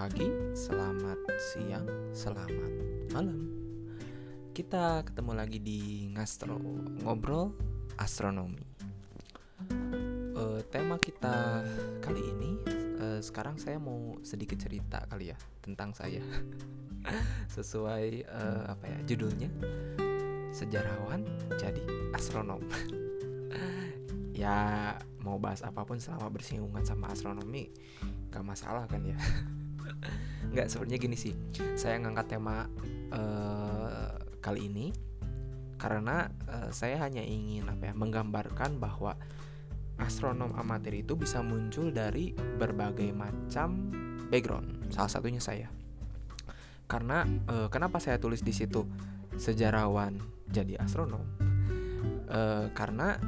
pagi, selamat siang, selamat malam. Kita ketemu lagi di Ngastro Ngobrol Astronomi. Uh, tema kita kali ini, uh, sekarang saya mau sedikit cerita kali ya tentang saya. Sesuai uh, apa ya judulnya, sejarawan jadi astronom. ya mau bahas apa pun selama bersinggungan sama astronomi gak masalah kan ya nggak sebenarnya gini sih. Saya ngangkat tema uh, kali ini karena uh, saya hanya ingin apa ya menggambarkan bahwa astronom amatir itu bisa muncul dari berbagai macam background salah satunya saya. Karena uh, kenapa saya tulis di situ sejarawan jadi astronom? Uh, karena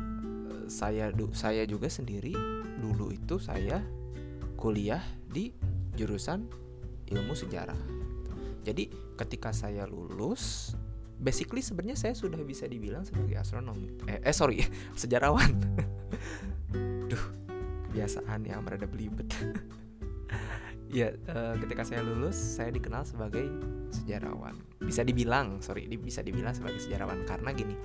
saya saya juga sendiri dulu itu saya kuliah di jurusan ilmu sejarah. Jadi ketika saya lulus, basically sebenarnya saya sudah bisa dibilang sebagai astronom. Eh, eh sorry, sejarawan. Duh, kebiasaan yang merada belibet. ya, uh, ketika saya lulus, saya dikenal sebagai sejarawan. Bisa dibilang, sorry, bisa dibilang sebagai sejarawan karena gini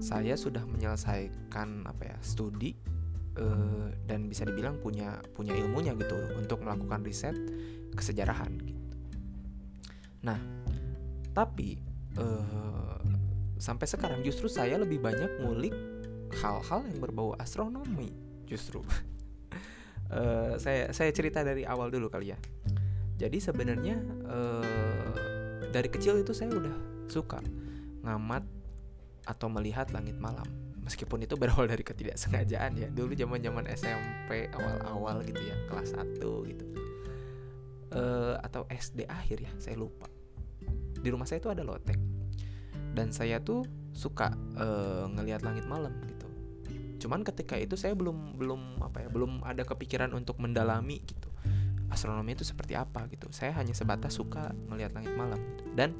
saya sudah menyelesaikan apa ya studi uh, dan bisa dibilang punya punya ilmunya gitu untuk melakukan riset kesejarahan gitu. Nah, tapi uh, sampai sekarang justru saya lebih banyak ngulik hal-hal yang berbau astronomi justru. uh, saya saya cerita dari awal dulu kali ya. Jadi sebenarnya uh, dari kecil itu saya udah suka ngamat atau melihat langit malam meskipun itu berawal dari ketidaksengajaan ya dulu zaman zaman SMP awal-awal gitu ya kelas 1 gitu uh, atau SD akhir ya saya lupa. Di rumah saya itu ada lotek. Dan saya tuh suka uh, ngelihat langit malam gitu. Cuman ketika itu saya belum belum apa ya belum ada kepikiran untuk mendalami gitu. Astronomi itu seperti apa gitu. Saya hanya sebatas suka ngelihat langit malam gitu. dan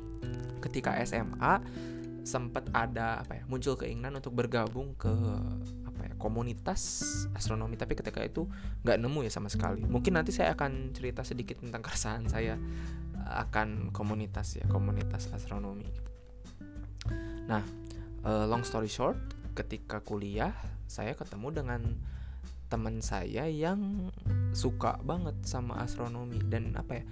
ketika SMA sempat ada apa ya muncul keinginan untuk bergabung ke komunitas astronomi tapi ketika itu nggak nemu ya sama sekali. Mungkin nanti saya akan cerita sedikit tentang keresahan saya akan komunitas ya komunitas astronomi. Nah uh, long story short ketika kuliah saya ketemu dengan teman saya yang suka banget sama astronomi dan apa ya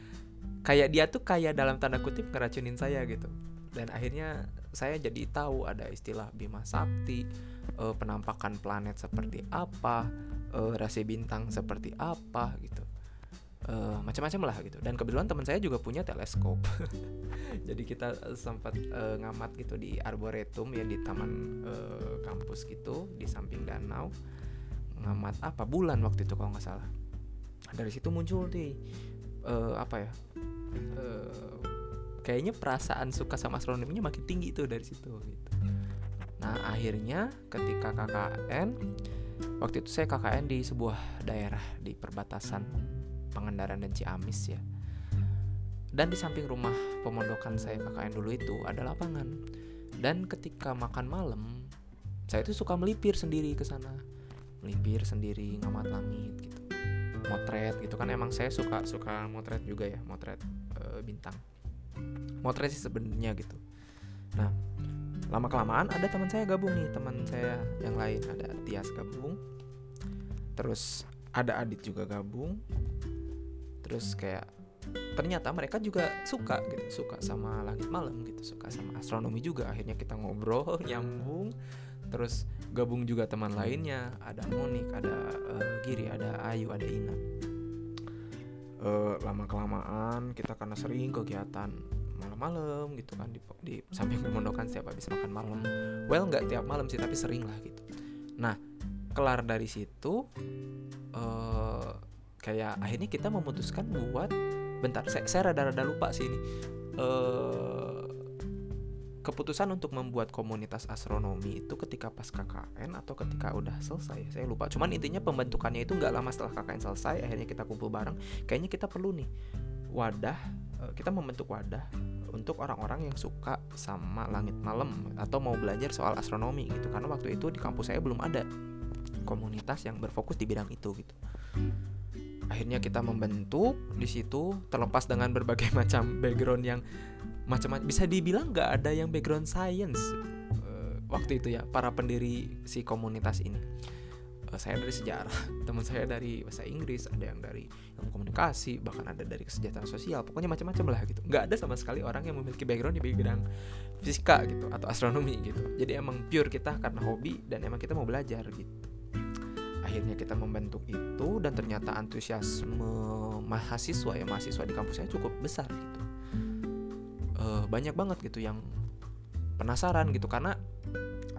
kayak dia tuh kayak dalam tanda kutip ngeracunin saya gitu. Dan akhirnya saya jadi tahu ada istilah Bima Sakti uh, penampakan planet seperti apa uh, rasi bintang seperti apa gitu. Uh, macam-macam lah gitu. Dan kebetulan teman saya juga punya teleskop. Jadi kita sempat uh, ngamat gitu di arboretum ya di taman uh, kampus gitu di samping danau. Ngamat apa? Bulan waktu itu kalau nggak salah. Dari situ muncul nih uh, apa ya? Uh, kayaknya perasaan suka sama astronominya makin tinggi tuh dari situ gitu. Nah akhirnya ketika KKN waktu itu saya KKN di sebuah daerah di perbatasan Pangandaran dan Ciamis ya. Dan di samping rumah pemondokan saya KKN dulu itu ada lapangan. Dan ketika makan malam saya itu suka melipir sendiri ke sana. Melipir sendiri ngamat langit gitu. Motret gitu kan emang saya suka suka motret juga ya, motret e, bintang motret sih sebenarnya gitu. Nah lama kelamaan ada teman saya gabung nih teman saya yang lain ada Tias gabung. Terus ada Adit juga gabung. Terus kayak ternyata mereka juga suka gitu suka sama langit malam gitu suka sama astronomi juga. Akhirnya kita ngobrol nyambung. Terus gabung juga teman lainnya ada Monik ada uh, Giri ada Ayu ada Ina uh, lama kelamaan kita karena sering kegiatan malam-malam gitu kan di, di samping pemondokan setiap habis makan malam. Well nggak tiap malam sih tapi sering lah gitu. Nah kelar dari situ uh, kayak akhirnya kita memutuskan buat bentar saya, saya rada-rada lupa sih ini. Uh, keputusan untuk membuat komunitas astronomi itu ketika pas KKN atau ketika udah selesai saya lupa. Cuman intinya pembentukannya itu nggak lama setelah KKN selesai akhirnya kita kumpul bareng. Kayaknya kita perlu nih wadah eh, kita membentuk wadah untuk orang-orang yang suka sama langit malam atau mau belajar soal astronomi gitu. Karena waktu itu di kampus saya belum ada komunitas yang berfokus di bidang itu gitu. Akhirnya kita membentuk di situ terlepas dengan berbagai macam background yang macam-macam. Bisa dibilang nggak ada yang background science uh, waktu itu ya para pendiri si komunitas ini. Uh, saya dari sejarah teman saya dari bahasa Inggris ada yang dari ilmu komunikasi bahkan ada dari kesejahteraan sosial pokoknya macam-macam lah gitu. Nggak ada sama sekali orang yang memiliki background di bidang fisika gitu atau astronomi gitu. Jadi emang pure kita karena hobi dan emang kita mau belajar gitu. Akhirnya kita membentuk itu dan ternyata antusiasme mahasiswa ya mahasiswa di kampus saya cukup besar gitu uh, banyak banget gitu yang penasaran gitu karena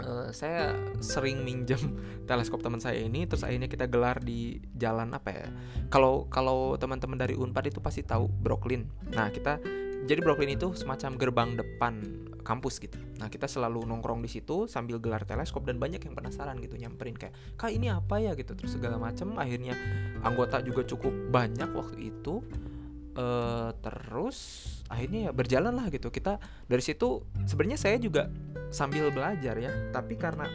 uh, saya sering minjem teleskop teman saya ini terus akhirnya kita gelar di jalan apa ya kalau kalau teman-teman dari Unpad itu pasti tahu Brooklyn nah kita jadi Brooklyn itu semacam gerbang depan kampus gitu. Nah kita selalu nongkrong di situ sambil gelar teleskop dan banyak yang penasaran gitu nyamperin kayak kak ini apa ya gitu terus segala macam. Akhirnya anggota juga cukup banyak waktu itu. Uh, terus akhirnya ya berjalan lah gitu. Kita dari situ sebenarnya saya juga sambil belajar ya. Tapi karena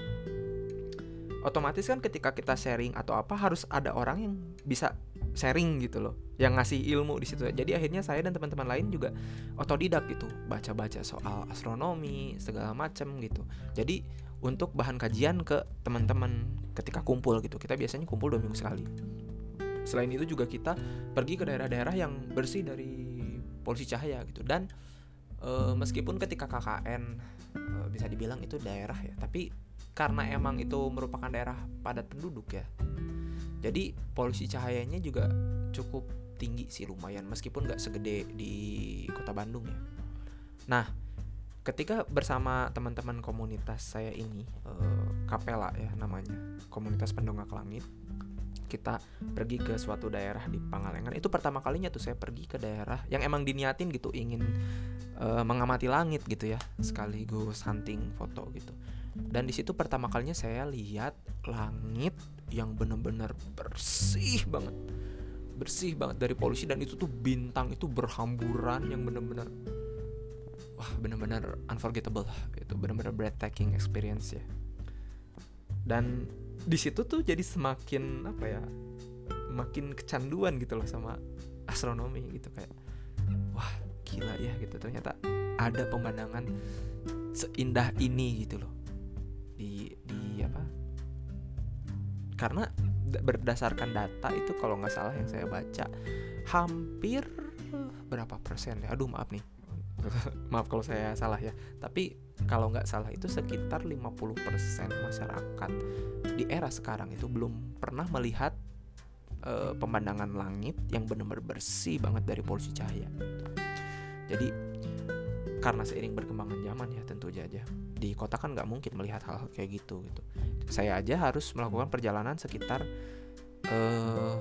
otomatis kan ketika kita sharing atau apa harus ada orang yang bisa sharing gitu loh. Yang ngasih ilmu di situ jadi akhirnya saya dan teman-teman lain juga otodidak gitu. Baca-baca soal astronomi segala macam gitu. Jadi untuk bahan kajian ke teman-teman ketika kumpul gitu. Kita biasanya kumpul dua minggu sekali selain itu juga kita pergi ke daerah-daerah yang bersih dari polusi cahaya gitu. Dan e, meskipun ketika KKN e, eh, bisa dibilang itu daerah ya tapi karena emang itu merupakan daerah padat penduduk ya jadi polusi cahayanya juga cukup tinggi sih lumayan meskipun nggak segede di kota Bandung ya. Nah ketika bersama teman-teman komunitas saya ini eh, Kapela ya namanya komunitas pendongak langit kita pergi ke suatu daerah di Pangalengan. Itu pertama kalinya tuh saya pergi ke daerah yang emang diniatin gitu ingin uh, mengamati langit gitu ya sekaligus hunting foto gitu. Dan di situ pertama kalinya saya lihat langit yang benar-benar bersih banget. Bersih banget dari polusi dan itu tuh bintang itu berhamburan yang benar-benar wah benar-benar unforgettable itu benar-benar breathtaking experience ya. Dan di situ tuh jadi semakin apa ya makin kecanduan gitu loh sama astronomi gitu kayak wah gila ya gitu. Ternyata ada pemandangan seindah ini gitu loh. Di di apa karena berdasarkan data itu kalau nggak salah yang saya baca hampir berapa persen ya? Aduh maaf nih. Maaf kalau saya salah ya. Tapi kalau nggak salah itu sekitar 50% masyarakat di era sekarang itu belum pernah melihat uh, pemandangan langit yang benar-benar bersih banget dari polusi cahaya. Jadi karena seiring berkembangan zaman ya tentu saja di kota kan nggak mungkin melihat hal, hal kayak gitu gitu. Saya aja harus melakukan perjalanan sekitar uh,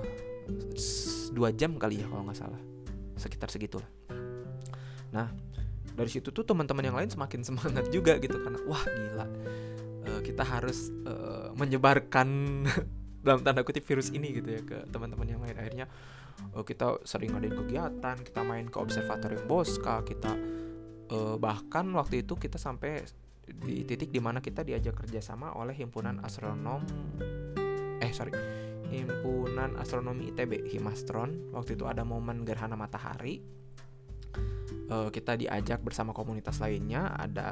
dua jam kali ya kalau nggak salah. Sekitar segitulah. Nah dari situ tuh teman-teman yang lain semakin semangat juga gitu karena wah gila uh, kita harus uh, menyebarkan dalam tanda kutip virus ini gitu ya ke teman-teman yang lain. Akhirnya uh, kita sering ngadain kegiatan kita main ke observatorium Bosca kita uh, bahkan waktu itu kita sampai di titik di mana kita diajak kerjasama oleh himpunan astronom eh sorry himpunan astronomi ITB Himastron. Waktu itu ada momen gerhana matahari uh, kita diajak bersama komunitas lainnya ada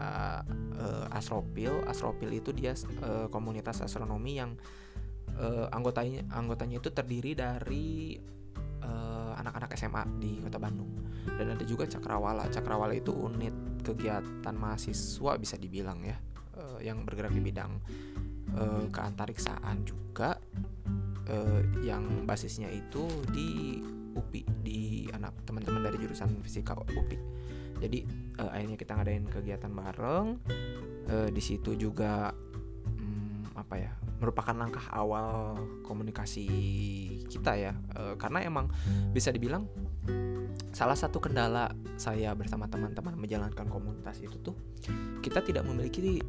uh, Astropil. Astropil itu dia uh, komunitas astronomi yang uh, anggotanya anggotanya itu terdiri dari anak-anak SMA di Kota Bandung. Dan ada juga Cakrawala. Cakrawala itu unit kegiatan mahasiswa bisa dibilang ya uh, yang bergerak di bidang uh, keantariksaan juga uh, yang basisnya itu di UPI di anak teman-teman dari jurusan fisika UPI jadi uh, akhirnya kita ngadain kegiatan bareng. Uh, di situ juga um, apa ya merupakan langkah awal komunikasi kita ya. E, karena emang bisa dibilang salah satu kendala saya bersama teman-teman menjalankan komunitas itu tuh kita tidak memiliki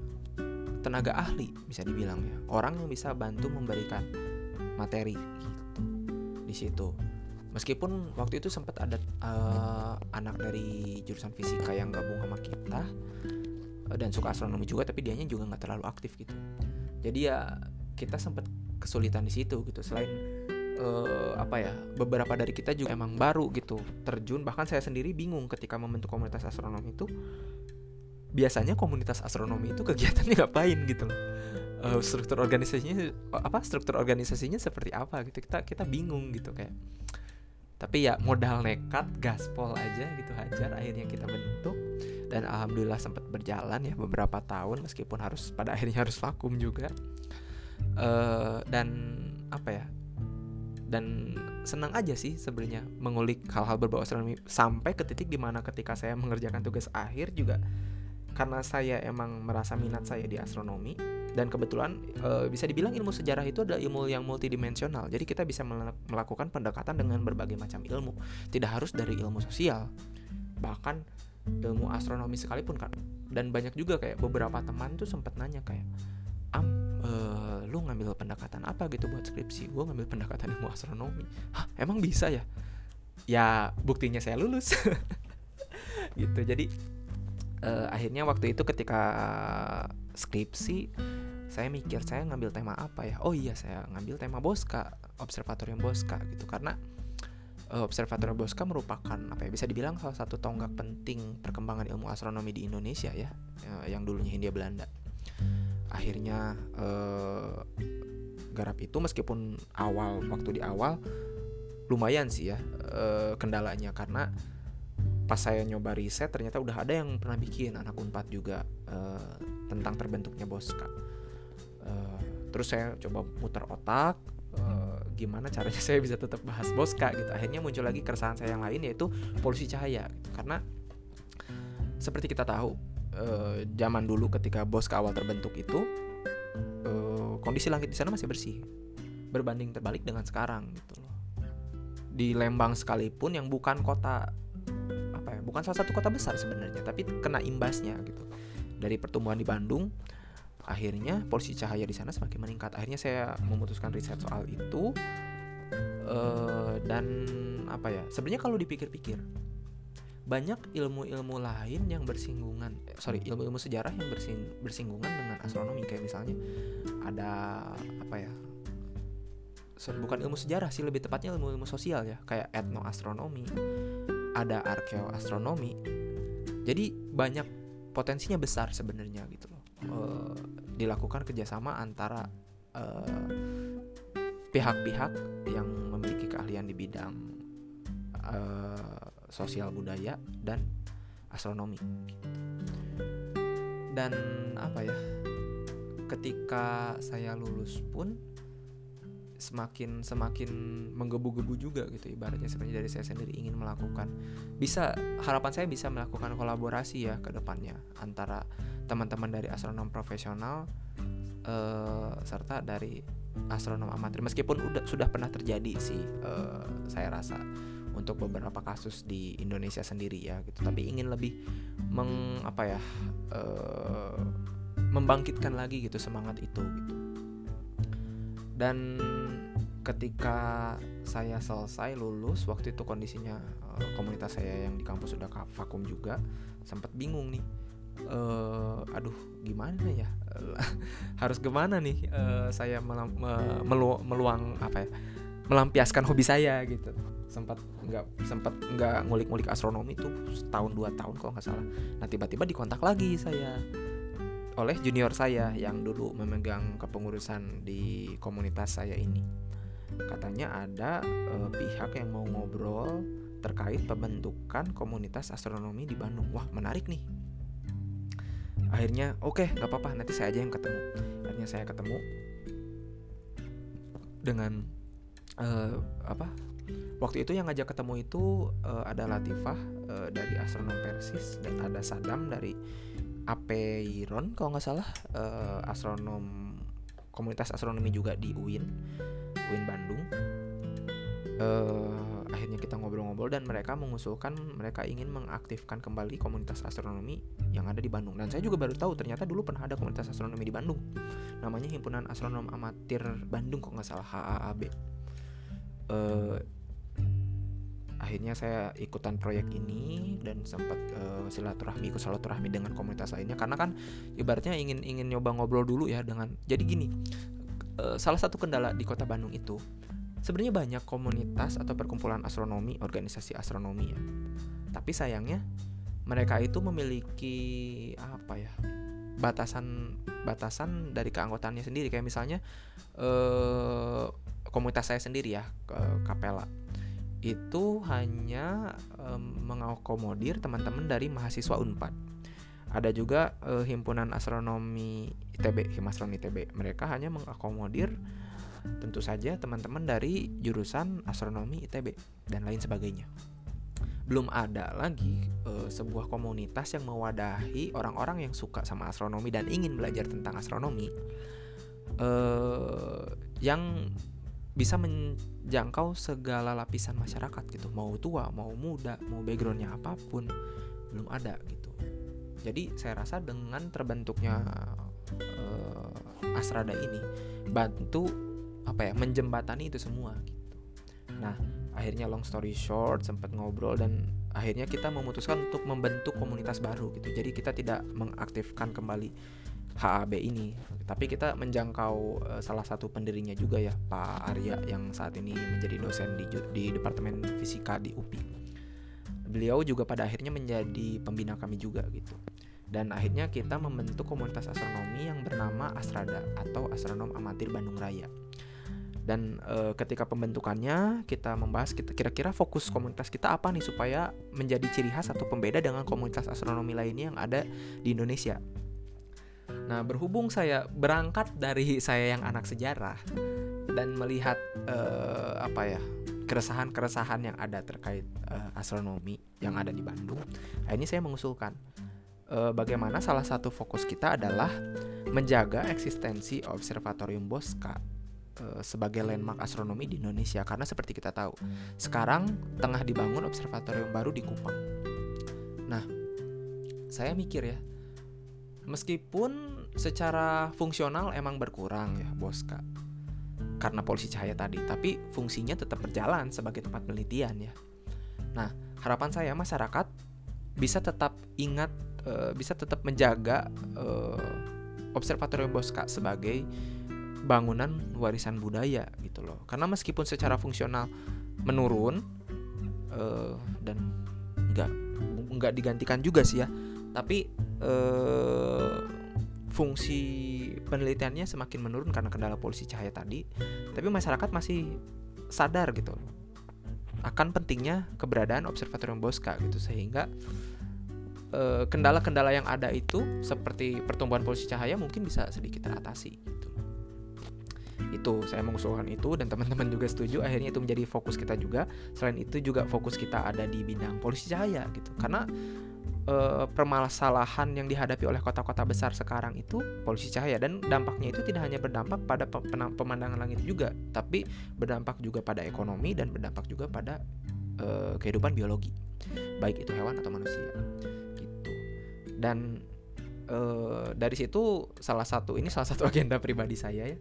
tenaga ahli bisa dibilang ya. Orang yang bisa bantu memberikan materi gitu di situ meskipun waktu itu sempat ada uh, anak dari jurusan fisika yang gabung sama kita uh, dan suka astronomi juga tapi dianya juga nggak terlalu aktif gitu. Jadi ya kita sempat kesulitan di situ gitu. Selain uh, apa ya beberapa dari kita juga emang baru gitu terjun. Bahkan saya sendiri bingung ketika membentuk komunitas astronomi itu biasanya komunitas astronomi itu kegiatannya ngapain gitu uh, struktur organisasinya apa struktur organisasinya seperti apa gitu. Kita kita bingung gitu kayak tapi ya modal nekat gaspol aja gitu hajar akhirnya kita bentuk. Dan alhamdulillah sempat berjalan ya beberapa tahun meskipun harus pada akhirnya harus vakum juga. Uh, dan apa ya dan senang aja sih sebenarnya mengulik hal-hal berbau astronomi. Sampai ke titik di mana ketika saya mengerjakan tugas akhir juga karena saya emang merasa minat saya di astronomi dan kebetulan e, bisa dibilang ilmu sejarah itu adalah ilmu yang multidimensional. Jadi kita bisa melakukan pendekatan dengan berbagai macam ilmu. Tidak harus dari ilmu sosial bahkan ilmu astronomi sekalipun kan dan banyak juga kayak beberapa teman tuh sempat nanya kayak am uh, lu ngambil pendekatan apa gitu buat skripsi? Gue ngambil pendekatan ilmu astronomi. Hah, emang bisa ya? Ya buktinya saya lulus. Gitu. Jadi uh, akhirnya waktu itu ketika skripsi saya mikir saya ngambil tema apa ya? Oh iya saya ngambil tema Bosca observatorium Bosca gitu. Karena uh, observatorium Bosca merupakan apa ya bisa dibilang salah satu tonggak penting perkembangan ilmu astronomi di Indonesia ya yang dulunya Hindia Belanda. Akhirnya uh, garap itu meskipun awal waktu di awal lumayan sih ya uh, kendalanya. Karena pas saya nyoba riset ternyata udah ada yang pernah bikin anak unpad juga uh, tentang terbentuknya Bosca. uh, terus saya coba muter otak uh, gimana caranya saya bisa tetap bahas Bosca gitu. Akhirnya muncul lagi keresahan saya yang lain yaitu polusi cahaya gitu. karena seperti kita tahu uh, zaman dulu ketika bos awal terbentuk itu uh, kondisi langit di sana masih bersih berbanding terbalik dengan sekarang gitu di Lembang sekalipun yang bukan kota apa ya bukan salah satu kota besar sebenarnya tapi kena imbasnya gitu. Dari pertumbuhan di Bandung akhirnya polusi cahaya di sana semakin meningkat. Akhirnya saya memutuskan riset soal itu uh, dan apa ya sebenarnya kalau dipikir-pikir banyak ilmu-ilmu lain yang bersinggungan eh, sorry ilmu-ilmu sejarah yang bersing, bersinggungan dengan astronomi. Kayak misalnya ada apa ya so, bukan ilmu sejarah sih lebih tepatnya ilmu-ilmu sosial ya. Kayak etnoastronomi ada arkeoastronomi. Jadi banyak potensinya besar sebenarnya gitu loh e, dilakukan kerjasama antara pihak-pihak yang memiliki keahlian di bidang sosial budaya dan astronomi. Dan apa ya ketika saya lulus pun semakin semakin menggebu-gebu juga gitu ibaratnya. Sebenarnya dari saya sendiri ingin melakukan bisa harapan saya bisa melakukan kolaborasi ya ke depannya antara teman-teman dari astronom profesional uh, serta dari astronom amatir. Meskipun udah sudah pernah terjadi sih uh, saya rasa untuk beberapa kasus di Indonesia sendiri ya gitu. Tapi ingin lebih meng apa ya uh, membangkitkan lagi gitu semangat itu gitu. Dan ketika saya selesai lulus waktu itu kondisinya uh, komunitas saya yang di kampus sudah vakum juga sempat bingung nih uh, aduh gimana ya? Harus gimana nih uh, saya melam, melu, meluang apa ya melampiaskan hobi saya gitu. Sempat nggak sempat nggak ngulik-ngulik astronomi itu setahun dua tahun kalau nggak salah. Nah tiba-tiba dikontak lagi saya oleh junior saya yang dulu memegang kepengurusan di komunitas saya ini katanya ada uh, pihak yang mau ngobrol terkait pembentukan komunitas astronomi di Bandung. Wah menarik nih. Akhirnya oke okay, nggak apa-apa nanti saya aja yang ketemu. Akhirnya saya ketemu dengan uh, apa? Waktu itu yang ngajak ketemu itu uh, ada Latifah uh, dari astronom Persis dan ada Sadam dari Apeiron kalau nggak salah. Uh, astronom komunitas astronomi juga di UIN UIN Bandung. Uh, akhirnya kita ngobrol-ngobrol dan mereka mengusulkan mereka ingin mengaktifkan kembali komunitas astronomi yang ada di Bandung. Dan saya juga baru tahu ternyata dulu pernah ada komunitas astronomi di Bandung. Namanya himpunan astronom amatir Bandung kok nggak salah HAAB uh, akhirnya saya ikutan proyek ini dan sempat uh, silaturahmi ikut silaturahmi dengan komunitas lainnya. Karena kan ibaratnya ingin ingin nyoba ngobrol dulu ya dengan jadi gini uh, salah satu kendala di kota Bandung itu sebenarnya banyak komunitas atau perkumpulan astronomi, organisasi astronomi ya. Tapi sayangnya mereka itu memiliki apa ya? batasan batasan dari keanggotaannya sendiri kayak misalnya eh, komunitas saya sendiri ya Kapela itu hanya eh, mengakomodir teman-teman dari mahasiswa Unpad ada juga eh, himpunan astronomi ITB Himastronomi ITB mereka hanya mengakomodir tentu saja teman-teman dari jurusan astronomi ITB dan lain sebagainya. Belum ada lagi uh, sebuah komunitas yang mewadahi orang-orang yang suka sama astronomi dan ingin belajar tentang astronomi uh, yang bisa menjangkau segala lapisan masyarakat gitu. Mau tua mau muda mau backgroundnya apa pun belum ada gitu jadi saya rasa dengan terbentuknya uh, Asrada ini bantu apa ya menjembatani itu semua gitu. Nah akhirnya long story short sempat ngobrol dan akhirnya kita memutuskan untuk membentuk komunitas baru gitu. Jadi kita tidak mengaktifkan kembali HAB ini tapi kita menjangkau uh, salah satu pendirinya juga ya Pak Arya yang saat ini menjadi dosen di di Departemen Fisika di UPI beliau juga pada akhirnya menjadi pembina kami juga gitu dan akhirnya kita membentuk komunitas astronomi yang bernama Astrada atau Astronom Amatir Bandung Raya dan e, ketika pembentukannya kita membahas kita kira-kira fokus komunitas kita apa nih supaya menjadi ciri khas atau pembeda dengan komunitas astronomi lainnya yang ada di Indonesia. Nah, berhubung saya berangkat dari saya yang anak sejarah dan melihat e, apa ya keresahan-keresahan yang ada terkait e, astronomi yang ada di Bandung, ini saya mengusulkan e, bagaimana salah satu fokus kita adalah menjaga eksistensi observatorium Bosca Eh, sebagai landmark astronomi di Indonesia karena seperti kita tahu sekarang tengah dibangun observatorium baru di Kupang. Nah, saya mikir ya, meskipun secara fungsional emang berkurang ya Boska karena polusi cahaya tadi, tapi fungsinya tetap berjalan sebagai tempat penelitian ya. Nah, harapan saya masyarakat bisa tetap ingat, uh, bisa tetap menjaga uh, observatorium Boska sebagai bangunan warisan budaya gitu loh karena meskipun secara fungsional menurun uh, dan nggak nggak digantikan juga sih ya tapi uh, fungsi penelitiannya semakin menurun karena kendala polusi cahaya tadi tapi masyarakat masih sadar gitu akan pentingnya keberadaan observatorium Bosca gitu. Sehingga eh, kendala-kendala yang ada itu seperti pertumbuhan polusi cahaya mungkin bisa sedikit teratasi gitu. Itu saya mengusulkan itu dan teman-teman juga setuju. Akhirnya itu menjadi fokus kita juga. Selain itu juga fokus kita ada di bidang polusi cahaya gitu. Karena e, permasalahan yang dihadapi oleh kota-kota besar sekarang itu polusi cahaya. Dan dampaknya itu tidak hanya berdampak pada pemandangan langit juga tapi berdampak juga pada ekonomi dan berdampak juga pada e, kehidupan biologi. Baik itu hewan atau manusia. Gitu. Dan e, dari situ salah satu ini salah satu agenda pribadi saya ya.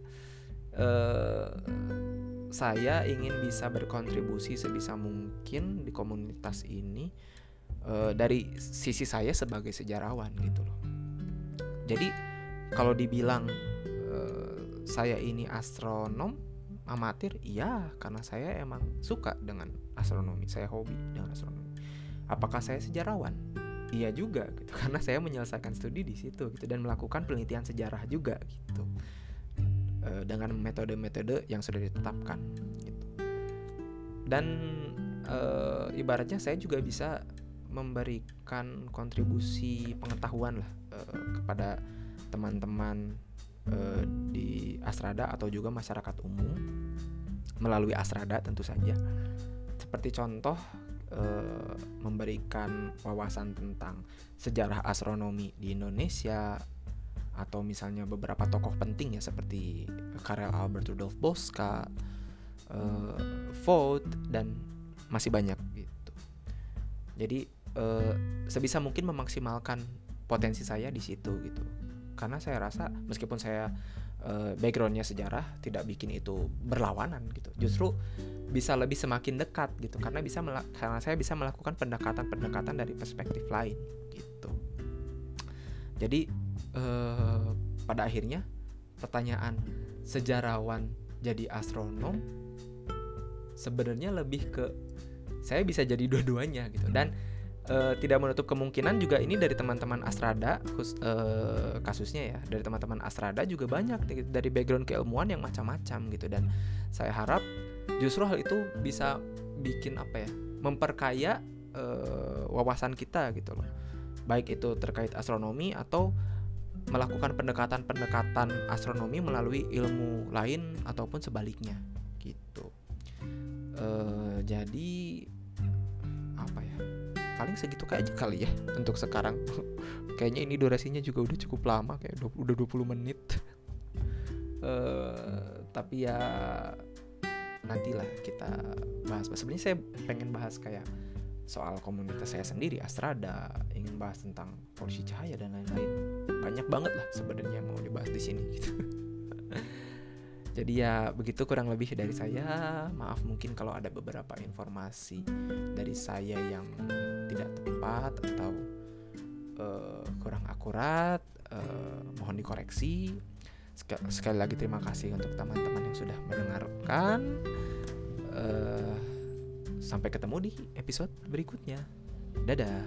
Uh, saya ingin bisa berkontribusi sebisa mungkin di komunitas ini uh, dari sisi saya sebagai sejarawan gitu loh. Jadi kalau dibilang uh, saya ini astronom amatir, iya karena saya emang suka dengan astronomi, saya hobi dengan astronomi. Apakah saya sejarawan? Iya juga gitu karena saya menyelesaikan studi di situ gitu dan melakukan penelitian sejarah juga gitu uh, dengan metode-metode yang sudah ditetapkan gitu. dan uh, ibaratnya saya juga bisa memberikan kontribusi pengetahuan lah uh, kepada teman-teman uh, di Asrada atau juga masyarakat umum melalui Asrada tentu saja seperti contoh uh, memberikan wawasan tentang sejarah astronomi di Indonesia atau misalnya beberapa tokoh penting ya seperti Karel Albert Rudolf Bosca, uh, Vogt dan masih banyak gitu. Jadi uh, sebisa mungkin memaksimalkan potensi saya di situ gitu. Karena saya rasa meskipun saya uh, backgroundnya sejarah tidak bikin itu berlawanan gitu. Justru bisa lebih semakin dekat gitu karena bisa karena saya bisa melakukan pendekatan-pendekatan dari perspektif lain gitu. Jadi uh, pada akhirnya pertanyaan sejarawan jadi astronom sebenarnya lebih ke saya bisa jadi dua-duanya gitu dan uh, tidak menutup kemungkinan juga ini dari teman-teman Astrada khusus, uh, kasusnya ya dari teman-teman Astrada juga banyak dari background keilmuan yang macam-macam gitu dan saya harap justru hal itu bisa bikin apa ya memperkaya uh, wawasan kita gitu loh baik itu terkait astronomi atau melakukan pendekatan-pendekatan astronomi melalui ilmu lain ataupun sebaliknya gitu. Uh, jadi? Paling segitu aja kali ya untuk sekarang. Kayaknya ini durasinya juga udah cukup lama kayak udah 20 menit. uh, tapi ya nantilah kita bahas. Sebenarnya saya pengen bahas kayak soal komunitas saya sendiri Astrada ingin bahas tentang polusi cahaya dan lain-lain banyak banget lah sebenarnya mau dibahas di sini gitu jadi ya begitu kurang lebih dari saya maaf mungkin kalau ada beberapa informasi dari saya yang tidak tepat atau uh, kurang akurat uh, mohon dikoreksi sekali lagi terima kasih untuk teman-teman yang sudah mendengarkan uh, Sampai ketemu di episode berikutnya. Dadah.